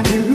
I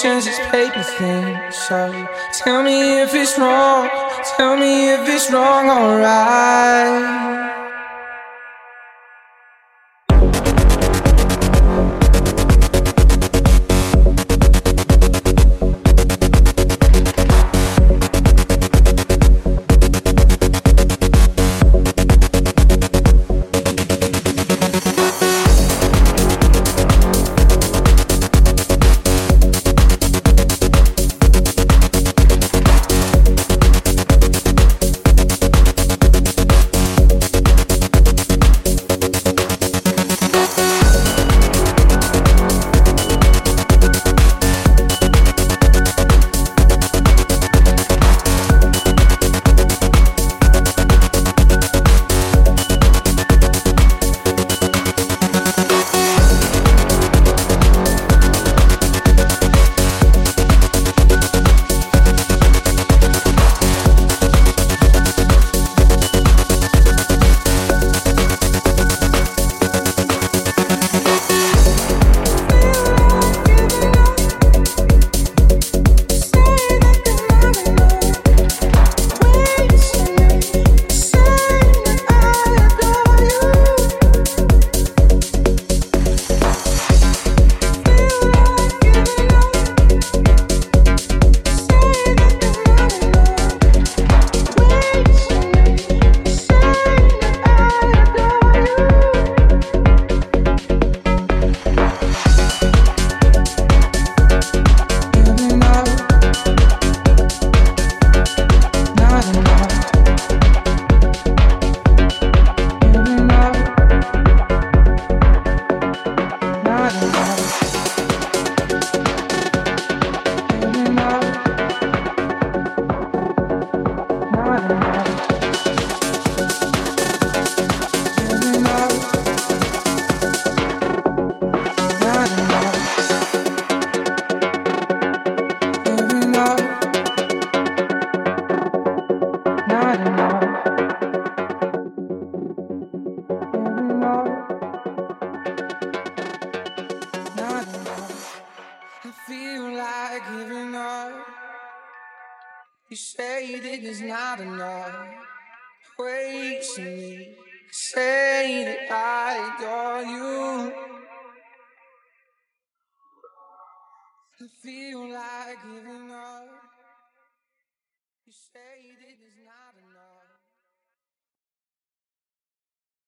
patience is paper thin. So tell me if it's wrong. Tell me if it's wrong, alright.